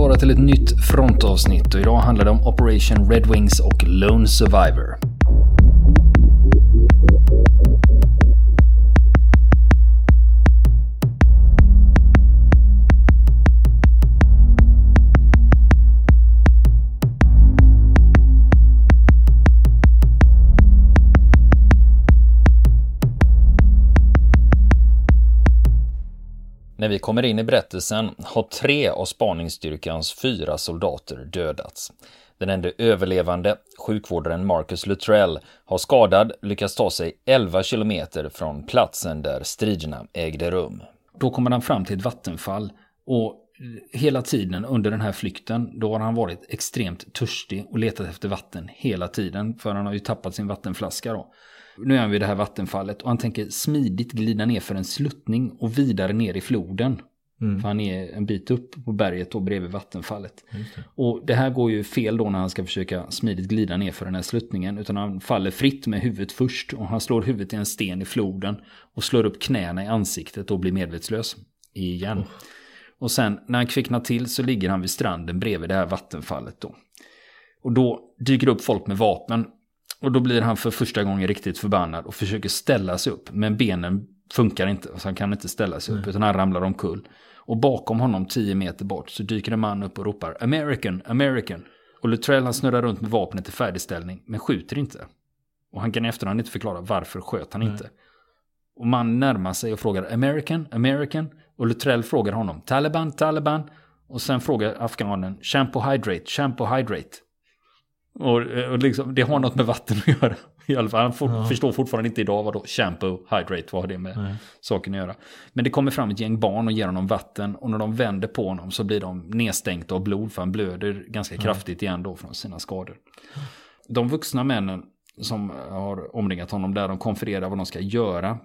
välkomna ska vara till ett nytt frontavsnitt och idag handlar det om Operation Red Wings och Lone Survivor. Kommer in i berättelsen har tre av spaningsstyrkans fyra soldater dödats. Den enda överlevande, sjukvårdaren Marcus Luttrell, har skadad lyckats ta sig 11 kilometer från platsen där striderna ägde rum. Då kommer han fram till ett vattenfall och hela tiden under den här flykten, då har han varit extremt törstig och letat efter vatten hela tiden, för han har ju tappat sin vattenflaska då. Nu är han vid det här vattenfallet och han tänker smidigt glida ner för en sluttning och vidare ner i floden. Mm. För han är en bit upp på berget och bredvid vattenfallet. Det. Och det här går ju fel då när han ska försöka smidigt glida ner för den här sluttningen. Utan han faller fritt med huvudet först. Och han slår huvudet i en sten i floden. Och slår upp knäna i ansiktet och blir medvetslös igen. Oh. Och sen när han kvicknar till så ligger han vid stranden bredvid det här vattenfallet då. Och då dyker det upp folk med vapen och då blir han för första gången riktigt förbannad och försöker ställa sig upp. Men benen funkar inte, så han kan inte ställa sig upp, utan han ramlar omkull. Och bakom honom, tio meter bort, så dyker en man upp och ropar American, American. Och Luttrell han snurrar runt med vapnet i färdigställning, men skjuter inte. Och han kan i efterhand inte förklara varför sköt han inte. Och man närmar sig och frågar American, American. Och Luttrell frågar honom Taliban, Taliban. Och sen frågar afghanen Shampoo Hydrate, Shampoo Hydrate. Och, och liksom, det har något med vatten att göra. I alla fall, han for, ja. förstår fortfarande inte idag vad då shampoo, hydrate, vad har det med Nej. saken att göra. Men det kommer fram ett gäng barn och ger honom vatten och när de vänder på honom så blir de nedstänkta av blod för han blöder ganska ja. kraftigt igen då från sina skador. De vuxna männen som har omringat honom där, de konfererar vad de ska göra.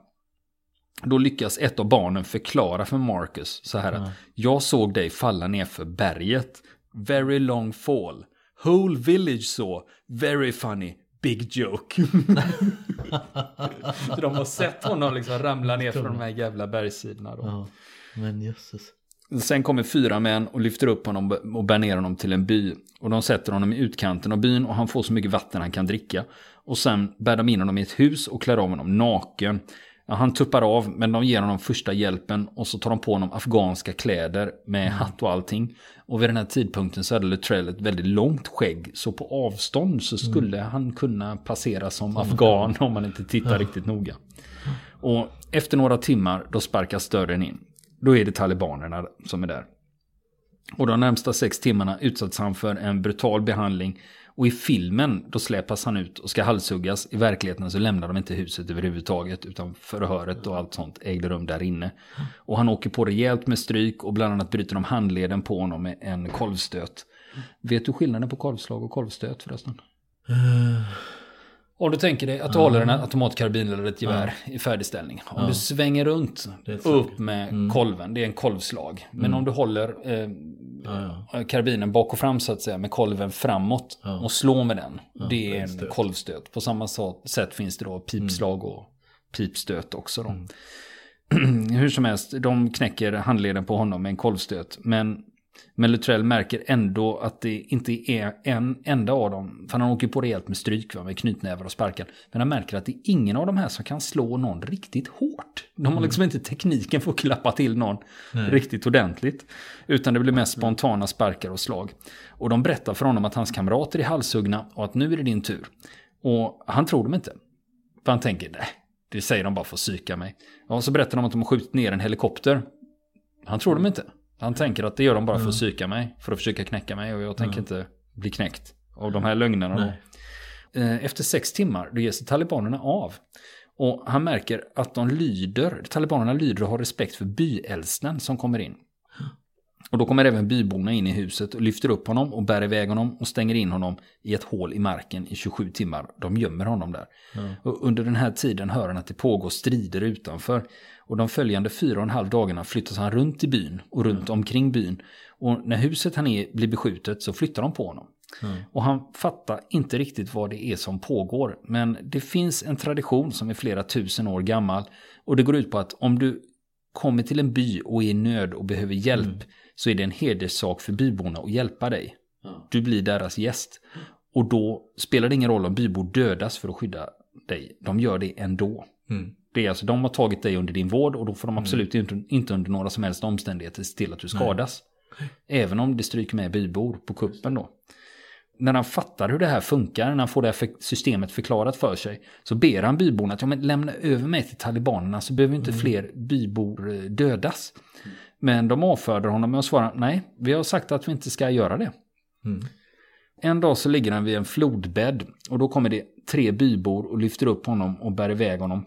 Då lyckas ett av barnen förklara för Marcus så här att jag såg dig falla ner för berget. Very long fall. Whole village saw. Very funny. Big joke. så de har sett honom liksom ramla ner från de här jävla bergssidorna. Då. Ja, men jösses. Sen kommer fyra män och lyfter upp honom och bär ner honom till en by. Och de sätter honom i utkanten av byn och han får så mycket vatten han kan dricka. Och sen bär de in honom i ett hus och klär av honom naken. Ja, han tuppar av, men de ger honom första hjälpen och så tar de på honom afghanska kläder med mm. hatt och allting. Och vid den här tidpunkten så hade Luttrell ett väldigt långt skägg, så på avstånd så mm. skulle mm. han kunna passera som afghan om man inte tittar ja. riktigt noga. Och efter några timmar då sparkas dörren in. Då är det talibanerna som är där. Och de närmsta sex timmarna utsätts han för en brutal behandling och i filmen då släpas han ut och ska halshuggas. I verkligheten så lämnar de inte huset överhuvudtaget utan förhöret och allt sånt ägde rum där inne. Och han åker på rejält med stryk och bland annat bryter de handleden på honom med en kolvstöt. Vet du skillnaden på kolvslag och kolvstöt förresten? Uh. Om du tänker dig att du håller en automatkarbin eller ett gevär i färdigställning. Om du svänger runt upp med mm. kolven, det är en kolvslag. Men mm. om du håller eh, ja, karbinen bak och fram så att säga med kolven framåt och slår med den. det är en stöt. kolvstöt. På samma sätt finns det då pipslag mm. och pipstöt också. Då. Mm. Hur som helst, de knäcker handleden på honom med en kolvstöt. Men men Luttrell märker ändå att det inte är en enda av dem, för han åker på rejält med stryk, va, med knytnävar och sparkar. Men han märker att det är ingen av de här som kan slå någon riktigt hårt. De har mm. liksom inte tekniken för att klappa till någon Nej. riktigt ordentligt. Utan det blir mest spontana sparkar och slag. Och de berättar för honom att hans kamrater är halshuggna och att nu är det din tur. Och han tror dem inte. För han tänker, nej, det säger de bara för att psyka mig. Och så berättar de att de har skjutit ner en helikopter. Han tror dem inte. Han tänker att det gör de bara för att psyka mig. För att försöka knäcka mig och jag tänker inte bli knäckt av de här lögnerna. Då. Eh, efter sex timmar då ger sig talibanerna av. Och han märker att de lyder, talibanerna lyder och har respekt för byäldsten som kommer in. Och då kommer även byborna in i huset och lyfter upp honom och bär iväg honom och stänger in honom i ett hål i marken i 27 timmar. De gömmer honom där. Mm. Och under den här tiden hör han att det pågår strider utanför. Och de följande fyra och en halv dagarna flyttas han runt i byn och runt mm. omkring byn. Och när huset han är blir beskjutet så flyttar de på honom. Mm. Och han fattar inte riktigt vad det är som pågår. Men det finns en tradition som är flera tusen år gammal. Och det går ut på att om du kommer till en by och är i nöd och behöver hjälp. Mm så är det en hederssak för byborna att hjälpa dig. Du blir deras gäst. Och då spelar det ingen roll om bybor dödas för att skydda dig. De gör det ändå. Mm. Det är alltså, de har tagit dig under din vård och då får de absolut inte, inte under några som helst omständigheter se till att du skadas. Även om det stryker med bybor på kuppen då. När han fattar hur det här funkar, när han får det här systemet förklarat för sig, så ber han byborna att ja, men lämna över mig till talibanerna så behöver inte fler bybor eh, dödas. Men de avfärdar honom med att svara nej, vi har sagt att vi inte ska göra det. Mm. En dag så ligger han vid en flodbädd och då kommer det tre bybor och lyfter upp honom och bär iväg honom.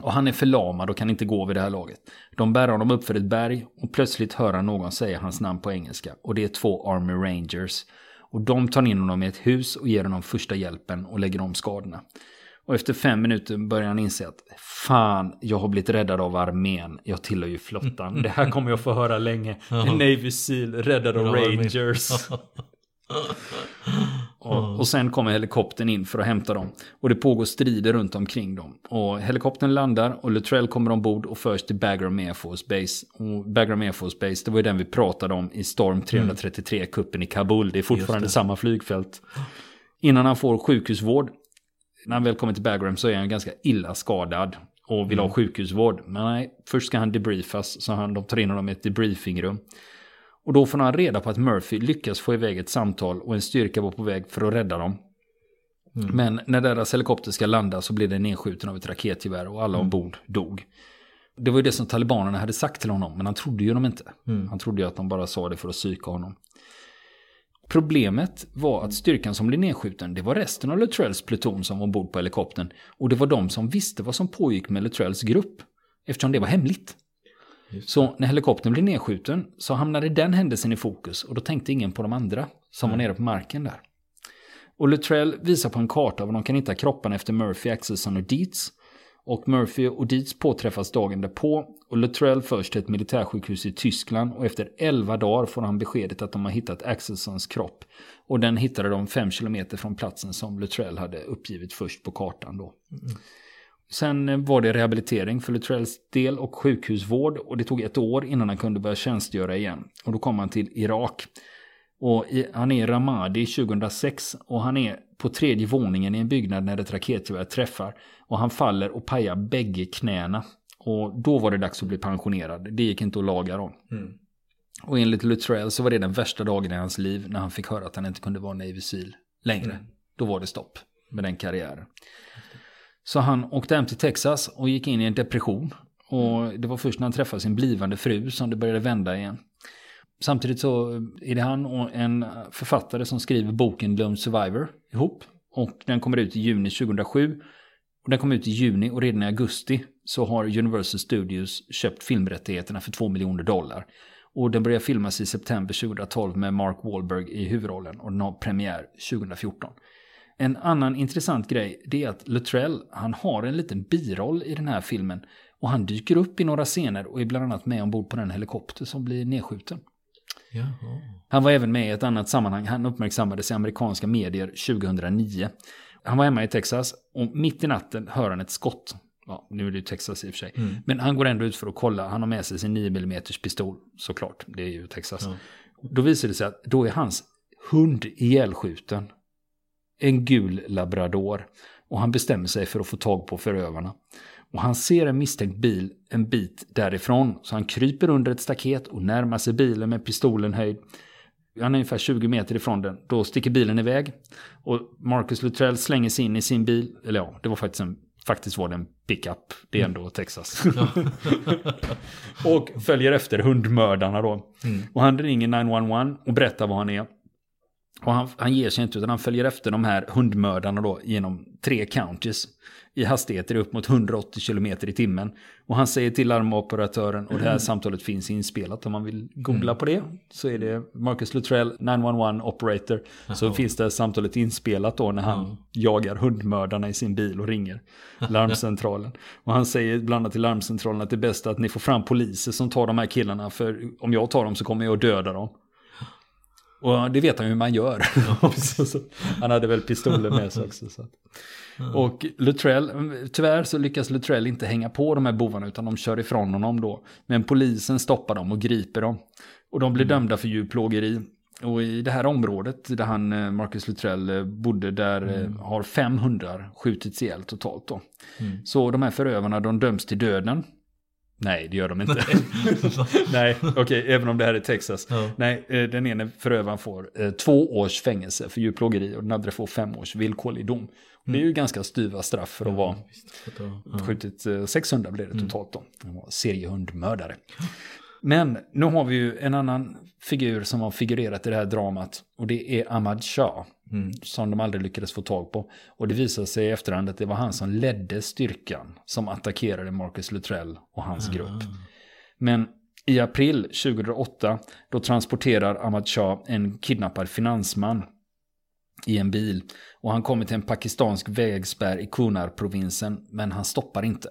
Och han är förlamad och kan inte gå vid det här laget. De bär honom upp för ett berg och plötsligt hör han någon säga hans namn på engelska. Och det är två Army Rangers. Och de tar in honom i ett hus och ger honom första hjälpen och lägger om skadorna. Och efter fem minuter börjar han inse att fan, jag har blivit räddad av armén. Jag tillhör ju flottan. Det här kommer jag få höra länge. Navy Seal, räddad av. Rangers. Och, och sen kommer helikoptern in för att hämta dem. Och det pågår strider runt omkring dem. Och helikoptern landar och Luttrell kommer ombord och förs till Bagram Air Force Base. Och Bagram Air Force Base, det var ju den vi pratade om i Storm 333-kuppen i Kabul. Det är fortfarande det. samma flygfält. Innan han får sjukhusvård, när han väl kommer till Bagram så är han ganska illa skadad. Och vill ha sjukhusvård. Men nej, först ska han debriefas. Så han, de tar in honom i ett debriefingrum. Och då får han reda på att Murphy lyckas få iväg ett samtal och en styrka var på väg för att rädda dem. Men när deras helikopter ska landa så blir den nedskjuten av ett raketgevär och alla ombord dog. Det var ju det som talibanerna hade sagt till honom, men han trodde ju dem inte. Han trodde ju att de bara sa det för att psyka honom. Problemet var att styrkan som blev nedskjuten, det var resten av Luttrells pluton som var ombord på helikoptern. Och det var de som visste vad som pågick med Luttrells grupp, eftersom det var hemligt. Så när helikoptern blev nedskjuten så hamnade den händelsen i fokus och då tänkte ingen på de andra som var nere på marken där. Och Luttrell visar på en karta var de kan hitta kropparna efter Murphy, Axelsson och Dietz. Och Murphy och Dietz påträffas dagen därpå och Luttrell förs till ett militärsjukhus i Tyskland och efter 11 dagar får han beskedet att de har hittat Axelssons kropp. Och den hittade de 5 kilometer från platsen som Luttrell hade uppgivit först på kartan då. Sen var det rehabilitering för Luttrells del och sjukhusvård och det tog ett år innan han kunde börja tjänstgöra igen. Och då kom han till Irak. Och i, han är i Ramadi 2006 och han är på tredje våningen i en byggnad när ett raketgevär träffar. Och han faller och pajar bägge knäna. Och då var det dags att bli pensionerad. Det gick inte att laga dem. Mm. Och enligt Luttrell så var det den värsta dagen i hans liv när han fick höra att han inte kunde vara Navy Seal längre. Då var det stopp med den karriären. Så han åkte hem till Texas och gick in i en depression. Och det var först när han träffade sin blivande fru som det började vända igen. Samtidigt så är det han och en författare som skriver boken Lone Survivor ihop. Och den kommer ut i juni 2007. Och den kom ut i juni och redan i augusti så har Universal Studios köpt filmrättigheterna för 2 miljoner dollar. Och den börjar filmas i september 2012 med Mark Wahlberg i huvudrollen och den har premiär 2014. En annan intressant grej det är att Luttrell, han har en liten biroll i den här filmen. Och han dyker upp i några scener och är bland annat med ombord på den helikopter som blir nedskjuten. Jaha. Han var även med i ett annat sammanhang. Han uppmärksammades i amerikanska medier 2009. Han var hemma i Texas och mitt i natten hör han ett skott. Ja, nu är det ju Texas i och för sig. Men han går ändå ut för att kolla. Han har med sig sin 9 mm pistol, såklart. Det är ju Texas. Då visar det sig att då är hans hund ihjälskjuten. En gul labrador. Och han bestämmer sig för att få tag på förövarna. Och han ser en misstänkt bil en bit därifrån. Så han kryper under ett staket och närmar sig bilen med pistolen höjd. Han är ungefär 20 meter ifrån den. Då sticker bilen iväg. Och Marcus Luttrell slänger sig in i sin bil. Eller ja, det var faktiskt en Faktiskt var det en pickup. Det är ändå Texas. och följer efter hundmördarna då. Och han ringer 911 och berättar vad han är. Och han, han ger sig inte utan han följer efter de här hundmördarna då genom tre counties. I hastigheter upp mot 180 km i timmen. Och han säger till larmoperatören och det här samtalet finns inspelat om man vill googla på det. Så är det Marcus Luttrell 911 operator. Så finns det samtalet inspelat då när han jagar hundmördarna i sin bil och ringer larmcentralen. Och han säger bland annat till larmcentralen att det är bäst att ni får fram poliser som tar de här killarna. För om jag tar dem så kommer jag att döda dem. Och det vet han ju hur man gör. han hade väl pistoler med sig också. Så. Och Luttrell, tyvärr så lyckas Luttrell inte hänga på de här bovarna utan de kör ifrån honom då. Men polisen stoppar dem och griper dem. Och de blir dömda för djurplågeri. Och i det här området där han, eh, Marcus Luttrell, eh, bodde, där mm. har fem hundar skjutits ihjäl totalt då. Mm. Så de här förövarna, de döms till döden. Nej, det gör de inte. Nej, okej, okay, även om det här är Texas. Ja. Nej, den ene förövaren får eh, två års fängelse för djurplågeri och den andra får fem års villkorlig dom. Mm. Det är ju mm. ganska styva straff för att ja, vara ja. skjutit eh, 600 blev det mm. totalt då. Han var seriehundmördare. Men nu har vi ju en annan figur som har figurerat i det här dramat. Och det är Ahmad Shah. Mm. Som de aldrig lyckades få tag på. Och det visade sig i efterhand att det var han som ledde styrkan. Som attackerade Marcus Luttrell och hans ah. grupp. Men i april 2008 då transporterar Ahmad Shah en kidnappad finansman i en bil. Och han kommer till en pakistansk vägspärr i Kunar-provinsen. Men han stoppar inte.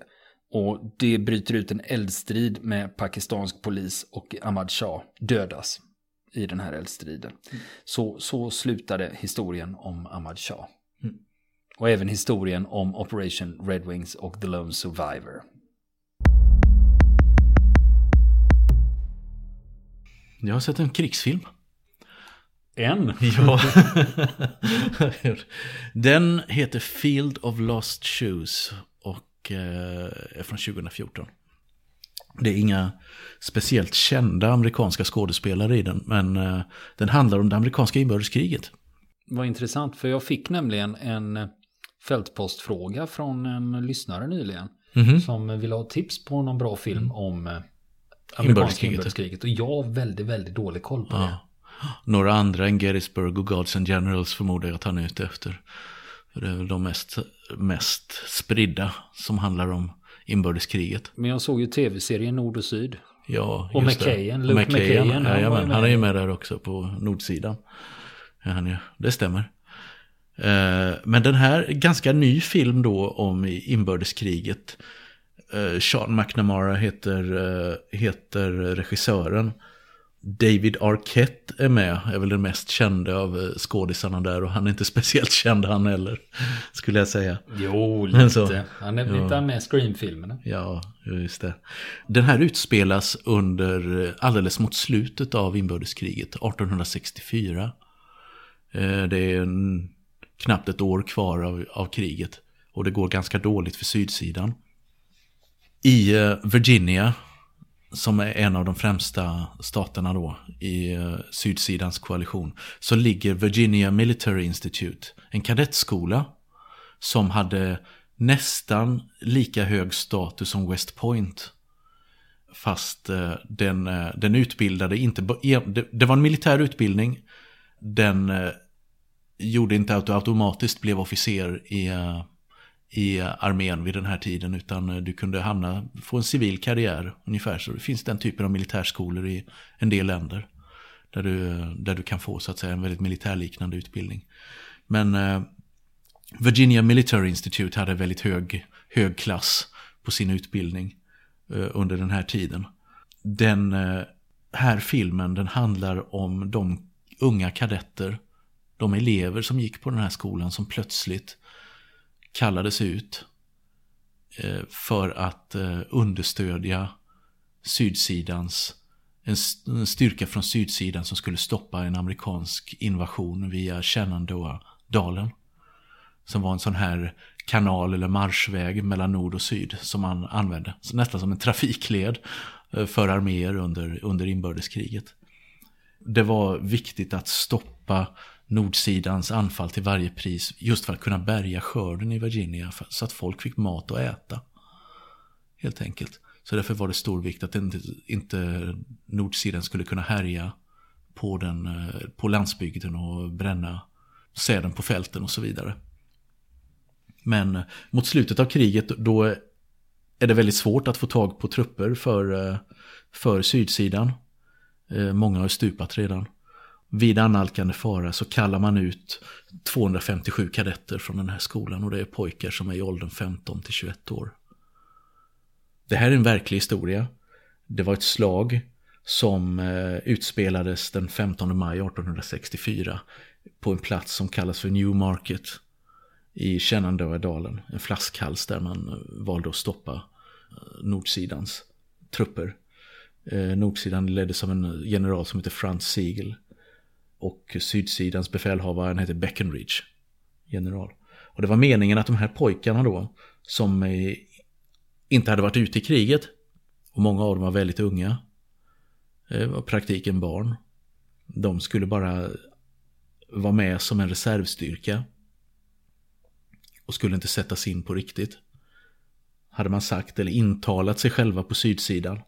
Och det bryter ut en eldstrid med pakistansk polis och Ahmad Shah dödas i den här eldstriden. Mm. Så, så slutade historien om Ahmad Shah. Mm. Och även historien om Operation Red Wings och The Lone Survivor. Jag har sett en krigsfilm. En? Ja. Den heter Field of Lost Shoes och eh, är från 2014. Det är inga speciellt kända amerikanska skådespelare i den, men eh, den handlar om det amerikanska inbördeskriget. Vad intressant, för jag fick nämligen en fältpostfråga från en lyssnare nyligen. Mm -hmm. Som ville ha tips på någon bra film mm. om eh, amerikanska inbördeskriget. Och jag har väldigt, väldigt dålig koll på ja. det. Några andra än Gettysburg och Gods and Generals förmodar jag att han är ute efter. Det är väl de mest, mest spridda som handlar om inbördeskriget. Men jag såg ju tv-serien Nord och Syd. Ja, Och McKayen, Luke McKayen. McKayen han, han är ju med där också på nordsidan. Ja, han är, det stämmer. Eh, men den här ganska ny film då om inbördeskriget. Eh, Sean McNamara heter, eh, heter regissören. David Arquette är med, är väl den mest kände av eh, skådisarna där och han är inte speciellt känd han heller, skulle jag säga. Jo, lite. Så, han är ja. med i Scream-filmerna. Ja, just det. Den här utspelas under, eh, alldeles mot slutet av inbördeskriget, 1864. Eh, det är en, knappt ett år kvar av, av kriget och det går ganska dåligt för sydsidan. I Virginia som är en av de främsta staterna då i eh, sydsidans koalition, så ligger Virginia Military Institute, en kadettskola som hade nästan lika hög status som West Point. Fast eh, den, eh, den utbildade inte, det var en militär utbildning, den eh, gjorde inte att du automatiskt blev officer i eh, i armén vid den här tiden utan eh, du kunde hamna, få en civil karriär ungefär. Så det finns den typen av militärskolor i en del länder. Där du, där du kan få så att säga en väldigt militärliknande utbildning. Men eh, Virginia Military Institute hade väldigt hög, hög klass på sin utbildning eh, under den här tiden. Den eh, här filmen den handlar om de unga kadetter, de elever som gick på den här skolan som plötsligt kallades ut eh, för att eh, understödja sydsidans en styrka från sydsidan som skulle stoppa en amerikansk invasion via Shenandoah-dalen. Som var en sån här kanal eller marschväg mellan nord och syd som man använde. Så nästan som en trafikled eh, för arméer under, under inbördeskriget. Det var viktigt att stoppa nordsidans anfall till varje pris just för att kunna bärga skörden i Virginia så att folk fick mat att äta. Helt enkelt. Så därför var det stor vikt att inte, inte nordsidan skulle kunna härja på, den, eh, på landsbygden och bränna säden på fälten och så vidare. Men eh, mot slutet av kriget då är det väldigt svårt att få tag på trupper för, eh, för sydsidan. Många har stupat redan vid annalkande fara så kallar man ut 257 kadetter från den här skolan och det är pojkar som är i åldern 15 till 21 år. Det här är en verklig historia. Det var ett slag som eh, utspelades den 15 maj 1864 på en plats som kallas för Newmarket i Shenandoah-dalen. En flaskhals där man eh, valde att stoppa eh, nordsidans trupper. Nordsidan leddes av en general som heter Franz Siegel. Och sydsidans befälhavare heter Beckenridge. General. Och det var meningen att de här pojkarna då, som eh, inte hade varit ute i kriget, och många av dem var väldigt unga, eh, var praktiken barn. De skulle bara vara med som en reservstyrka. Och skulle inte sättas in på riktigt. Hade man sagt eller intalat sig själva på sydsidan.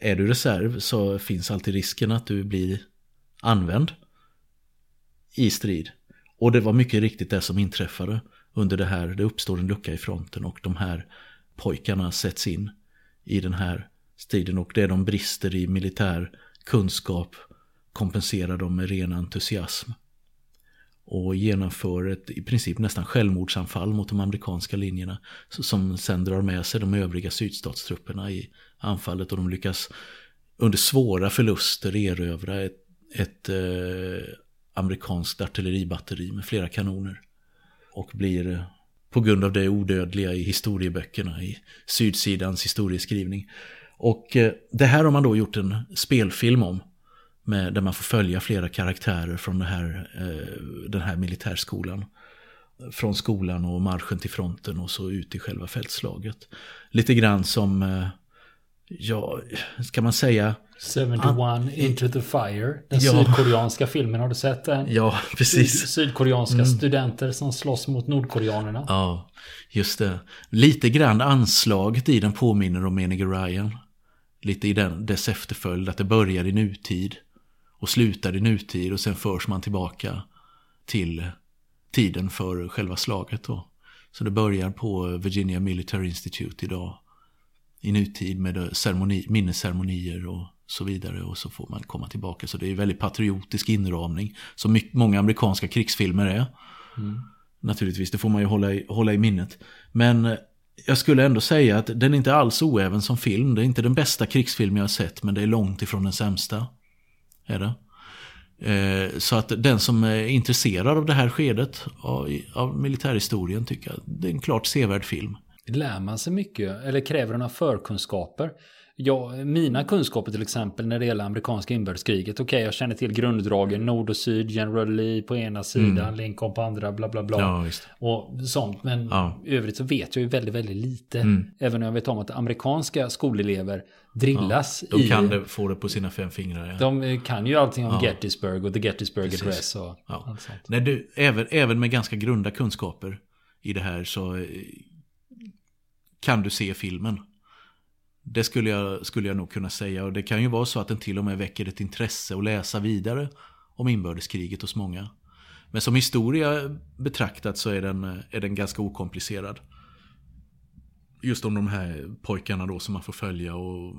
Är du reserv så finns alltid risken att du blir använd i strid. Och det var mycket riktigt det som inträffade under det här. Det uppstår en lucka i fronten och de här pojkarna sätts in i den här striden. Och det de brister i militär kunskap kompenserar de med ren entusiasm. Och genomför ett i princip nästan självmordsanfall mot de amerikanska linjerna. Som sen drar med sig de övriga sydstatstrupperna i anfallet. Och de lyckas under svåra förluster erövra ett, ett eh, amerikanskt artilleribatteri med flera kanoner. Och blir eh, på grund av det odödliga i historieböckerna i sydsidans historieskrivning. Och eh, det här har man då gjort en spelfilm om. Med, där man får följa flera karaktärer från här, eh, den här militärskolan. Från skolan och marschen till fronten och så ut i själva fältslaget. Lite grann som, eh, ja, ska man säga, 71 ah, Into the Fire. Den ja. sydkoreanska filmen, har du sett den? Ja, precis. Sydkoreanska mm. studenter som slåss mot nordkoreanerna. Ja, just det. Lite grann anslaget i den påminner om Menige Ryan. Lite i den, dess efterföljd, att det börjar i nutid och slutar i nutid och sen förs man tillbaka till tiden för själva slaget då. Så det börjar på Virginia Military Institute idag i nutid med ceremoni, minnesceremonier och så vidare och så får man komma tillbaka. Så det är väldigt patriotisk inramning som mycket, många amerikanska krigsfilmer är. Mm. Naturligtvis, det får man ju hålla i, hålla i minnet. Men eh, jag skulle ändå säga att den är inte alls oäven som film. Det är inte den bästa krigsfilm jag har sett men det är långt ifrån den sämsta. Är det? Eh, så att den som är intresserad av det här skedet av, av militärhistorien tycker jag det är en klart sevärd film. Lär man sig mycket eller kräver den av förkunskaper? Ja, mina kunskaper till exempel när det gäller amerikanska inbördeskriget. Okej, okay, jag känner till grunddragen. Nord och syd, General Lee på ena sidan, mm. Lincoln på andra, bla bla bla. Ja, och sånt. Men ja. i övrigt så vet jag ju väldigt, väldigt lite. Mm. Även om jag vet om att amerikanska skolelever drillas ja, de kan det, få det på sina fem fingrar. Ja. De kan ju allting om Gettysburg och the Gettysburg Precis. Address och allt sånt. Nej, du, även, även med ganska grunda kunskaper i det här så eh, kan du se filmen. Det skulle jag, skulle jag nog kunna säga. Och det kan ju vara så att den till och med väcker ett intresse att läsa vidare om inbördeskriget hos många. Men som historia betraktat så är den, är den ganska okomplicerad. Just om de här pojkarna då som man får följa och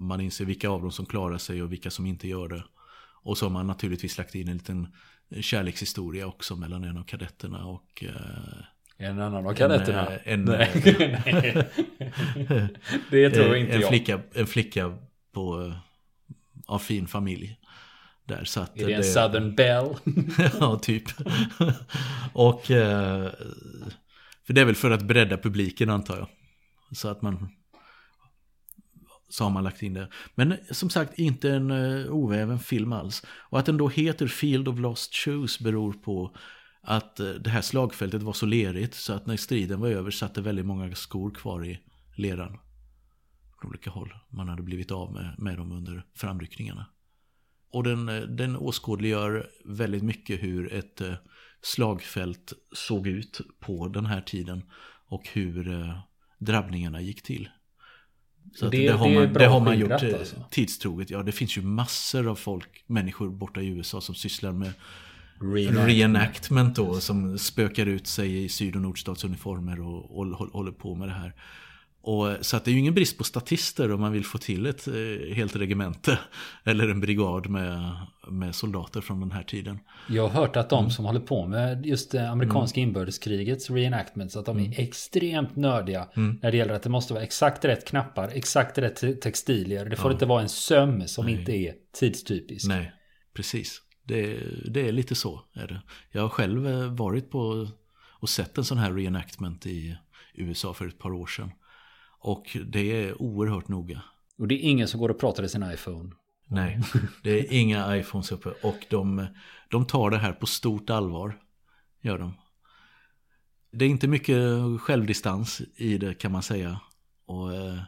man inser vilka av dem som klarar sig och vilka som inte gör det. Och så har man naturligtvis lagt in en liten kärlekshistoria också mellan en av kadetterna och eh, en annan av kadetterna? En, en, nej. det tror inte en jag. Flicka, en flicka på, av fin familj. Där, så att är det en Southern Belle? ja, typ. och eh, för det är väl för att bredda publiken antar jag. Så att man så har man lagt in det. Men som sagt inte en oväven film alls. Och att den då heter Field of Lost Shoes beror på att eh, det här slagfältet var så lerigt så att när striden var över satt det väldigt många skor kvar i leran. Från olika håll. Man hade blivit av med, med dem under framryckningarna. Och den, eh, den åskådliggör väldigt mycket hur ett eh, slagfält såg ut på den här tiden. Och hur drabbningarna gick till. Så det, det, har man, det har man gjort alltså. tidstroget. Ja, det finns ju massor av folk, människor borta i USA som sysslar med reenactment då som spökar ut sig i syd och nordstatsuniformer och, och, och håller på med det här. Och, så att det är ju ingen brist på statister om man vill få till ett eh, helt regemente eller en brigad med, med soldater från den här tiden. Jag har hört att de mm. som håller på med just det amerikanska mm. inbördeskrigets reenactments att de är mm. extremt nördiga mm. när det gäller att det måste vara exakt rätt knappar, exakt rätt textilier. Det får ja. inte vara en söm som Nej. inte är tidstypisk. Nej, precis. Det, det, är lite så. Är det. Jag har själv eh, varit på och sett en sån här reenactment i USA för ett par år sedan. Och det är oerhört noga. Och det är ingen som går och pratar i sin iPhone. Nej, det är inga iPhones uppe och de, de tar det här på stort allvar. Gör de. Det är inte mycket självdistans i det kan man säga. Och, eh,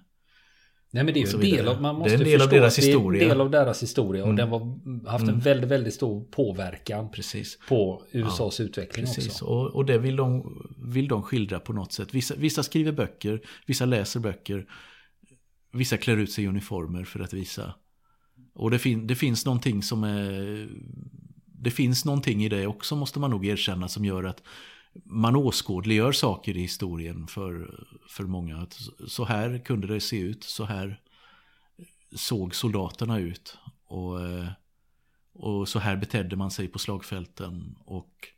Nej men det är ju en del av, man måste det är en del av deras historia. Det är en del av deras historia och mm. den har haft en mm. väldigt, väldigt stor påverkan Precis. på USAs ja, utveckling Precis. också. Och, och det vill de, vill de skildra på något sätt. Vissa, vissa skriver böcker, vissa läser böcker, vissa klär ut sig i uniformer för att visa. Och det, fin, det finns någonting som är... Det finns någonting i det också måste man nog erkänna som gör att man åskådliggör saker i historien för, för många. Att så här kunde det se ut, så här såg soldaterna ut. Och, eh, och så här betedde man sig på slagfälten. Och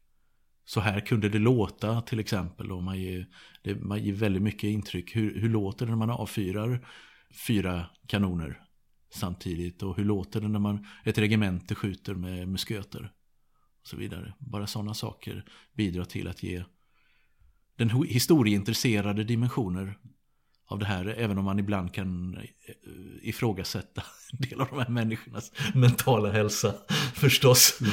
så här kunde det låta till exempel. Och man, ger, det, man ger väldigt mycket intryck. Hur, hur låter det när man avfyrar fyra kanoner samtidigt? Och hur låter det när man ett regemente skjuter med musköter? Och så vidare. Bara sådana saker bidrar till att ge den historieintresserade dimensioner av det här, även om man ibland kan eh, ifrågasätta en del av de här människornas mentala hälsa, förstås. Mm.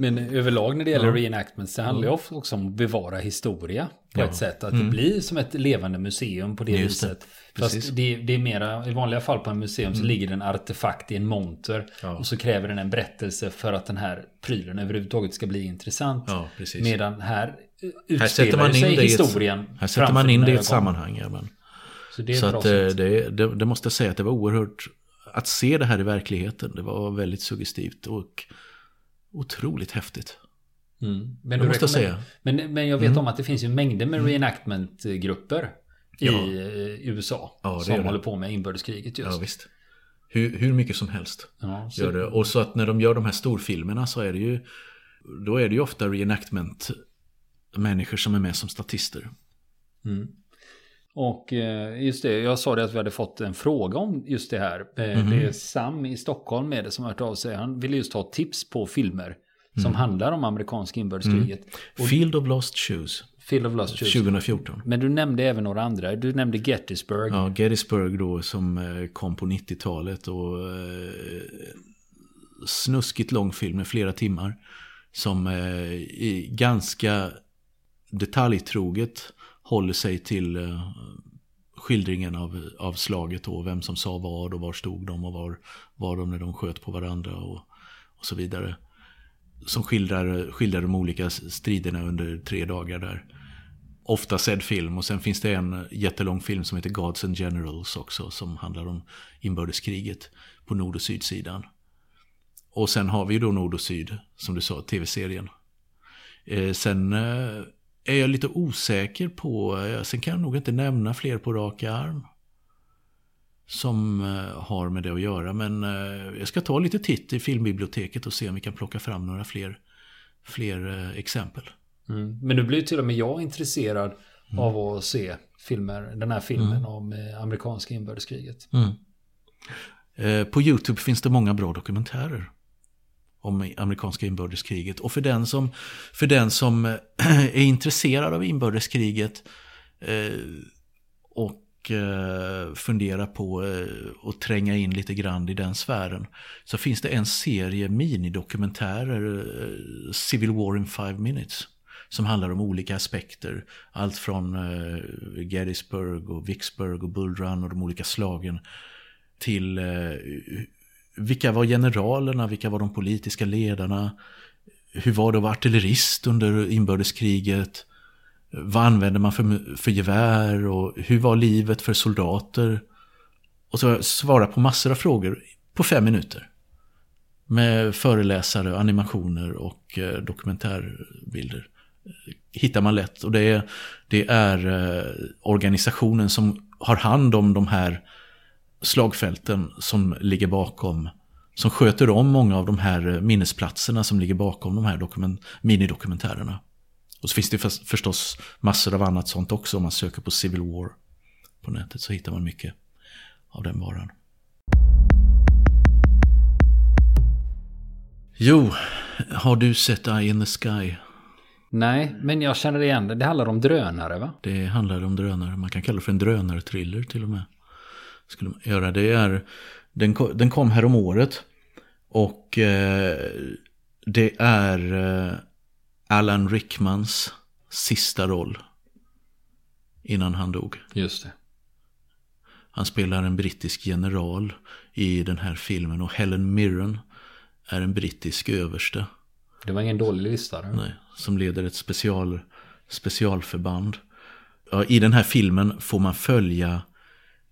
Men överlag när det gäller ja. reenactments, det handlar ju mm. också om att bevara historia på ja. ett sätt. Att mm. det blir som ett levande museum på det Just viset. Det. Fast det, det, är mera, i vanliga fall på en museum mm. så ligger det en artefakt i en monter. Ja. Och så kräver den en berättelse för att den här prylen överhuvudtaget ska bli intressant. Ja, Medan här utspelar här sätter man in sig historien. Ett, här sätter man in det i ett sammanhang. Ja, men. Så, det, så att, eh, det, det, det, måste jag säga att det var oerhört, att se det här i verkligheten, det var väldigt suggestivt och otroligt häftigt. Mm. Men, du måste säga. Men, men jag vet mm. om att det finns ju mängder med mm. reenactment-grupper i ja. Eh, USA. Ja, som håller på med inbördeskriget just. Ja, visst. Hur, hur mycket som helst. Ja, så... gör det. Och så att när de gör de här storfilmerna så är det ju då är det ju ofta reenactment människor som är med som statister. Mm. Och eh, just det, jag sa det att vi hade fått en fråga om just det här. Mm. Det är Sam i Stockholm med det som har hört av sig. Han ville just ha tips på filmer som mm. handlar om amerikanska inbördeskriget. Mm. Field of Lost Shoes. Field of Lost Shoes. 2014. Men du nämnde även några andra. Du nämnde Gettysburg. Ja, Gettysburg då som eh, kom på 90-talet. Och snuskigt lång film med flera timmar. Som är ganska detaljtroget håller sig till eh, skildringen av, av slaget och vem som sa vad och var stod de och var var de när de sköt på varandra och, och så vidare. Som skildrar, skildrar de olika striderna under tre dagar där. Ofta sedd film och sen finns det en jättelång film som heter Gods and Generals också som handlar om inbördeskriget på nord och sydsidan. Och sen har vi ju då nord och syd, som du sa, tv-serien. Eh, sen eh, är jag lite osäker på. Sen kan jag nog inte nämna fler på rak arm. Som eh, har med det att göra. Men eh, jag ska ta lite titt i filmbiblioteket och se om vi kan plocka fram några fler, fler eh, exempel. Mm. Men nu blir till och med jag intresserad mm. av att se filmer, den här filmen mm. om amerikanska inbördeskriget. Mm. På YouTube finns det många bra dokumentärer om amerikanska inbördeskriget. Och för den som, för den som eh, är intresserad av inbördeskriget eh, och eh, funderar på eh, att tränga in lite grann i den sfären så finns det en serie minidokumentärer, eh, Civil War in Five Minutes som handlar om olika aspekter. Allt från eh, Gettysburg och Vicksburg och Bull Run och de olika slagen till eh, vilka var generalerna, vilka var de politiska ledarna? Hur var det att vara artillerist under inbördeskriget? Vad använde man för, för gevär och hur var livet för soldater? Och så svara på massor av frågor på fem minuter. Med föreläsare, animationer och eh, dokumentärbilder. Hittar man lätt och det är, det är eh, organisationen som har hand om de här slagfälten som ligger bakom, som sköter om många av de här minnesplatserna som ligger bakom de här dokument, minidokumentärerna. Och så finns det förstås massor av annat sånt också om man söker på Civil War på nätet så hittar man mycket av den varan. Jo, har du sett Eye in the Sky? Nej, men jag känner igen det. Det handlar om drönare va? Det handlar om drönare. Man kan kalla det för en drönarthriller till och med. Skulle man göra. Det är, den, ko- den kom här om året. Och eh, det är eh, Alan Rickmans sista roll. Innan han dog. Just det. Han spelar en brittisk general i den här filmen. Och Helen Mirren är en brittisk överste. Det var ingen dålig lista. Då. Nej, som leder ett special, specialförband. Ja, I den här filmen får man följa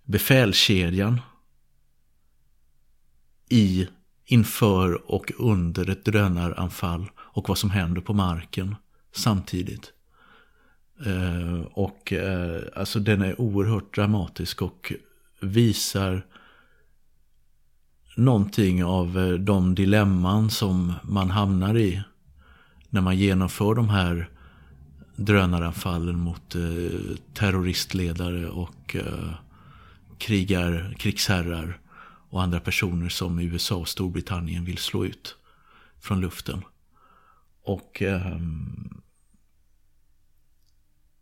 befälskedjan i, inför och under ett drönaranfall och vad som händer på marken samtidigt. Eh, och eh, alltså den är oerhört dramatisk och visar någonting av eh, de dilemman som man hamnar i när man genomför de här drönaranfallen mot eh, terroristledare och eh, krigar, krigsherrar och andra personer som USA och Storbritannien vill slå ut från luften. Och eh,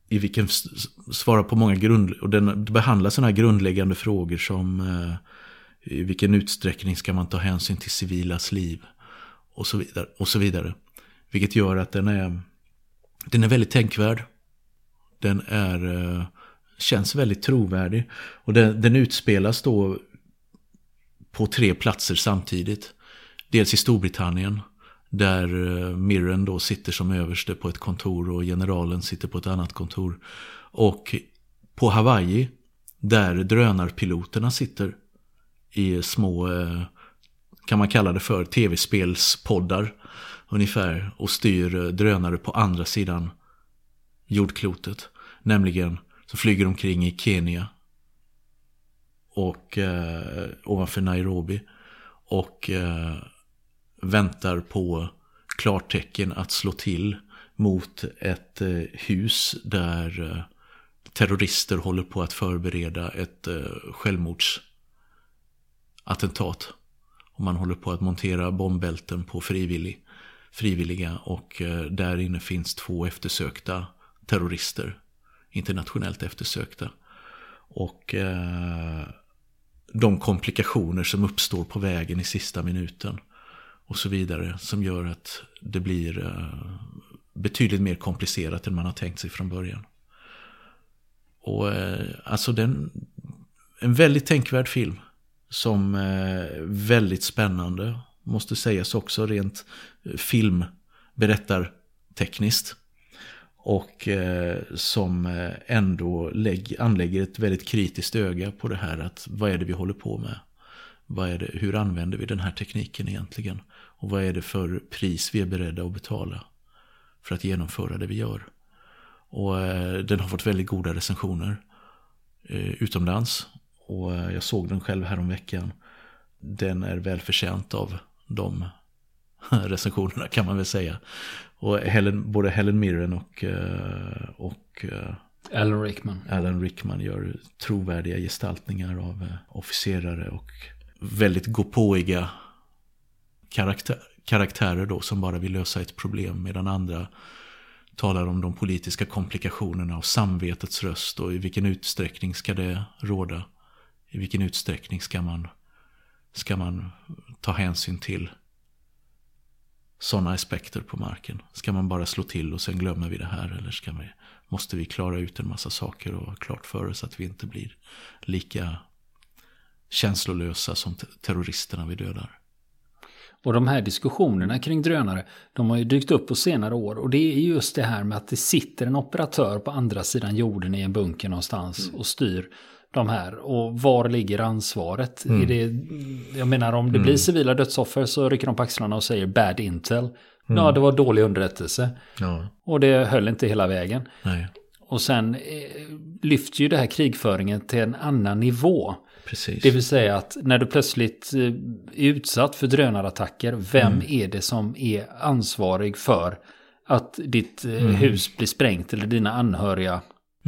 i vilken svara svarar på många grund och den behandlar sådana här grundläggande frågor som eh, i vilken utsträckning ska man ta hänsyn till civilas liv och så vidare. Och så vidare. Vilket gör att den är, den är väldigt tänkvärd. Den är, eh, känns väldigt trovärdig. Och den, den utspelas då på tre platser samtidigt. Dels i Storbritannien. Där eh, Mirren då sitter som överste på ett kontor och generalen sitter på ett annat kontor. Och på Hawaii. Där drönarpiloterna sitter i små, eh, kan man kalla det för, tv-spelspoddar ungefär. Och styr eh, drönare på andra sidan jordklotet. Nämligen så flyger de omkring i Kenya. Och eh, ovanför Nairobi. Och eh, väntar på klartecken att slå till mot ett eh, hus där eh, terrorister håller på att förbereda ett eh, självmordsattentat. Och man håller på att montera bombbälten på frivillig, frivilliga och eh, där inne finns två eftersökta terrorister. Internationellt eftersökta. Och eh, de komplikationer som uppstår på vägen i sista minuten och så vidare som gör att det blir eh, betydligt mer komplicerat än man har tänkt sig från början. Och eh, alltså den, en väldigt tänkvärd film som är väldigt spännande. Måste sägas också rent eh, filmberättartekniskt. Och eh, som eh, ändå lägg, anlägger ett väldigt kritiskt öga på det här att vad är det vi håller på med? Vad är det, hur använder vi den här tekniken egentligen? Och vad är det för pris vi är beredda att betala för att genomföra det vi gör? Och eh, den har fått väldigt goda recensioner eh, utomlands. Och eh, jag såg den själv häromveckan. Den är välförtjänt av de recensionerna kan man väl säga. Och Helen, både Helen Mirren och, eh, och eh, Alan Rickman. Alan Rickman gör trovärdiga gestaltningar av eh, officerare och väldigt gåpåiga karaktär, karaktärer då som bara vill lösa ett problem medan andra talar om de politiska komplikationerna av samvetets röst och i vilken utsträckning ska det råda. I vilken utsträckning ska man, ska man ta hänsyn till sådana aspekter på marken. Ska man bara slå till och sen glömmer vi det här eller ska vi, måste vi klara ut en massa saker och ha klart för oss att vi inte blir lika känslolösa som te- terroristerna vi dödar. Och de här diskussionerna kring drönare, de har ju dykt upp på senare år. Och det är just det här med att det sitter en operatör på andra sidan jorden i en bunker någonstans och styr de här. Och var ligger ansvaret? Är det, jag menar om det blir civila dödsoffer så rycker de på axlarna och säger bad intel. Ja, det var dålig underrättelse. Ja, Och det höll inte hela vägen. nej, Och sen eh, lyfter ju det här krigföringen till en annan nivå. precis. Det vill säga att när du plötsligt eh, är utsatt för drönarattacker, vem är det som är ansvarig för att ditt eh, hus blir sprängt eller dina anhöriga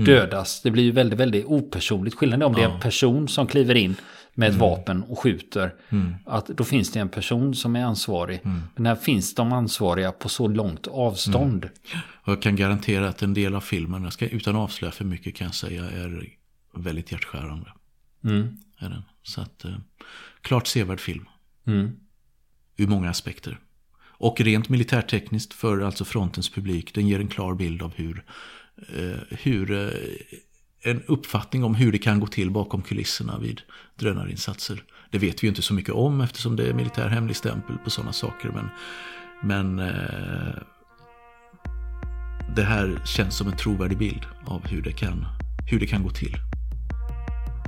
dödas? Det blir ju väldigt, väldigt opersonligt. Skillnaden är om det är en person som kliver in med ett vapen och skjuter. Att då finns det en person som är ansvarig. Men här finns de ansvariga på så långt avstånd. Och jag kan garantera att en del av filmen, jag ska, utan att avslöja för mycket kan jag säga, är väldigt hjärtskärande. Mm. Är den. Så att, eh, klart sevärd film. Mm. Ur många aspekter. Och rent militärtekniskt för alltså frontens publik, den ger en klar bild av hur, hur eh, en uppfattning om hur det kan gå till bakom kulisserna vid drönarinsatser. Det vet vi ju inte så mycket om eftersom det är militär hemligstämpel på sådana saker. Men, men eh, det här känns som en trovärdig bild av hur det kan, hur det kan gå till.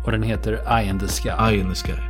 Och den heter Eye in the Sky. Eye in the Sky.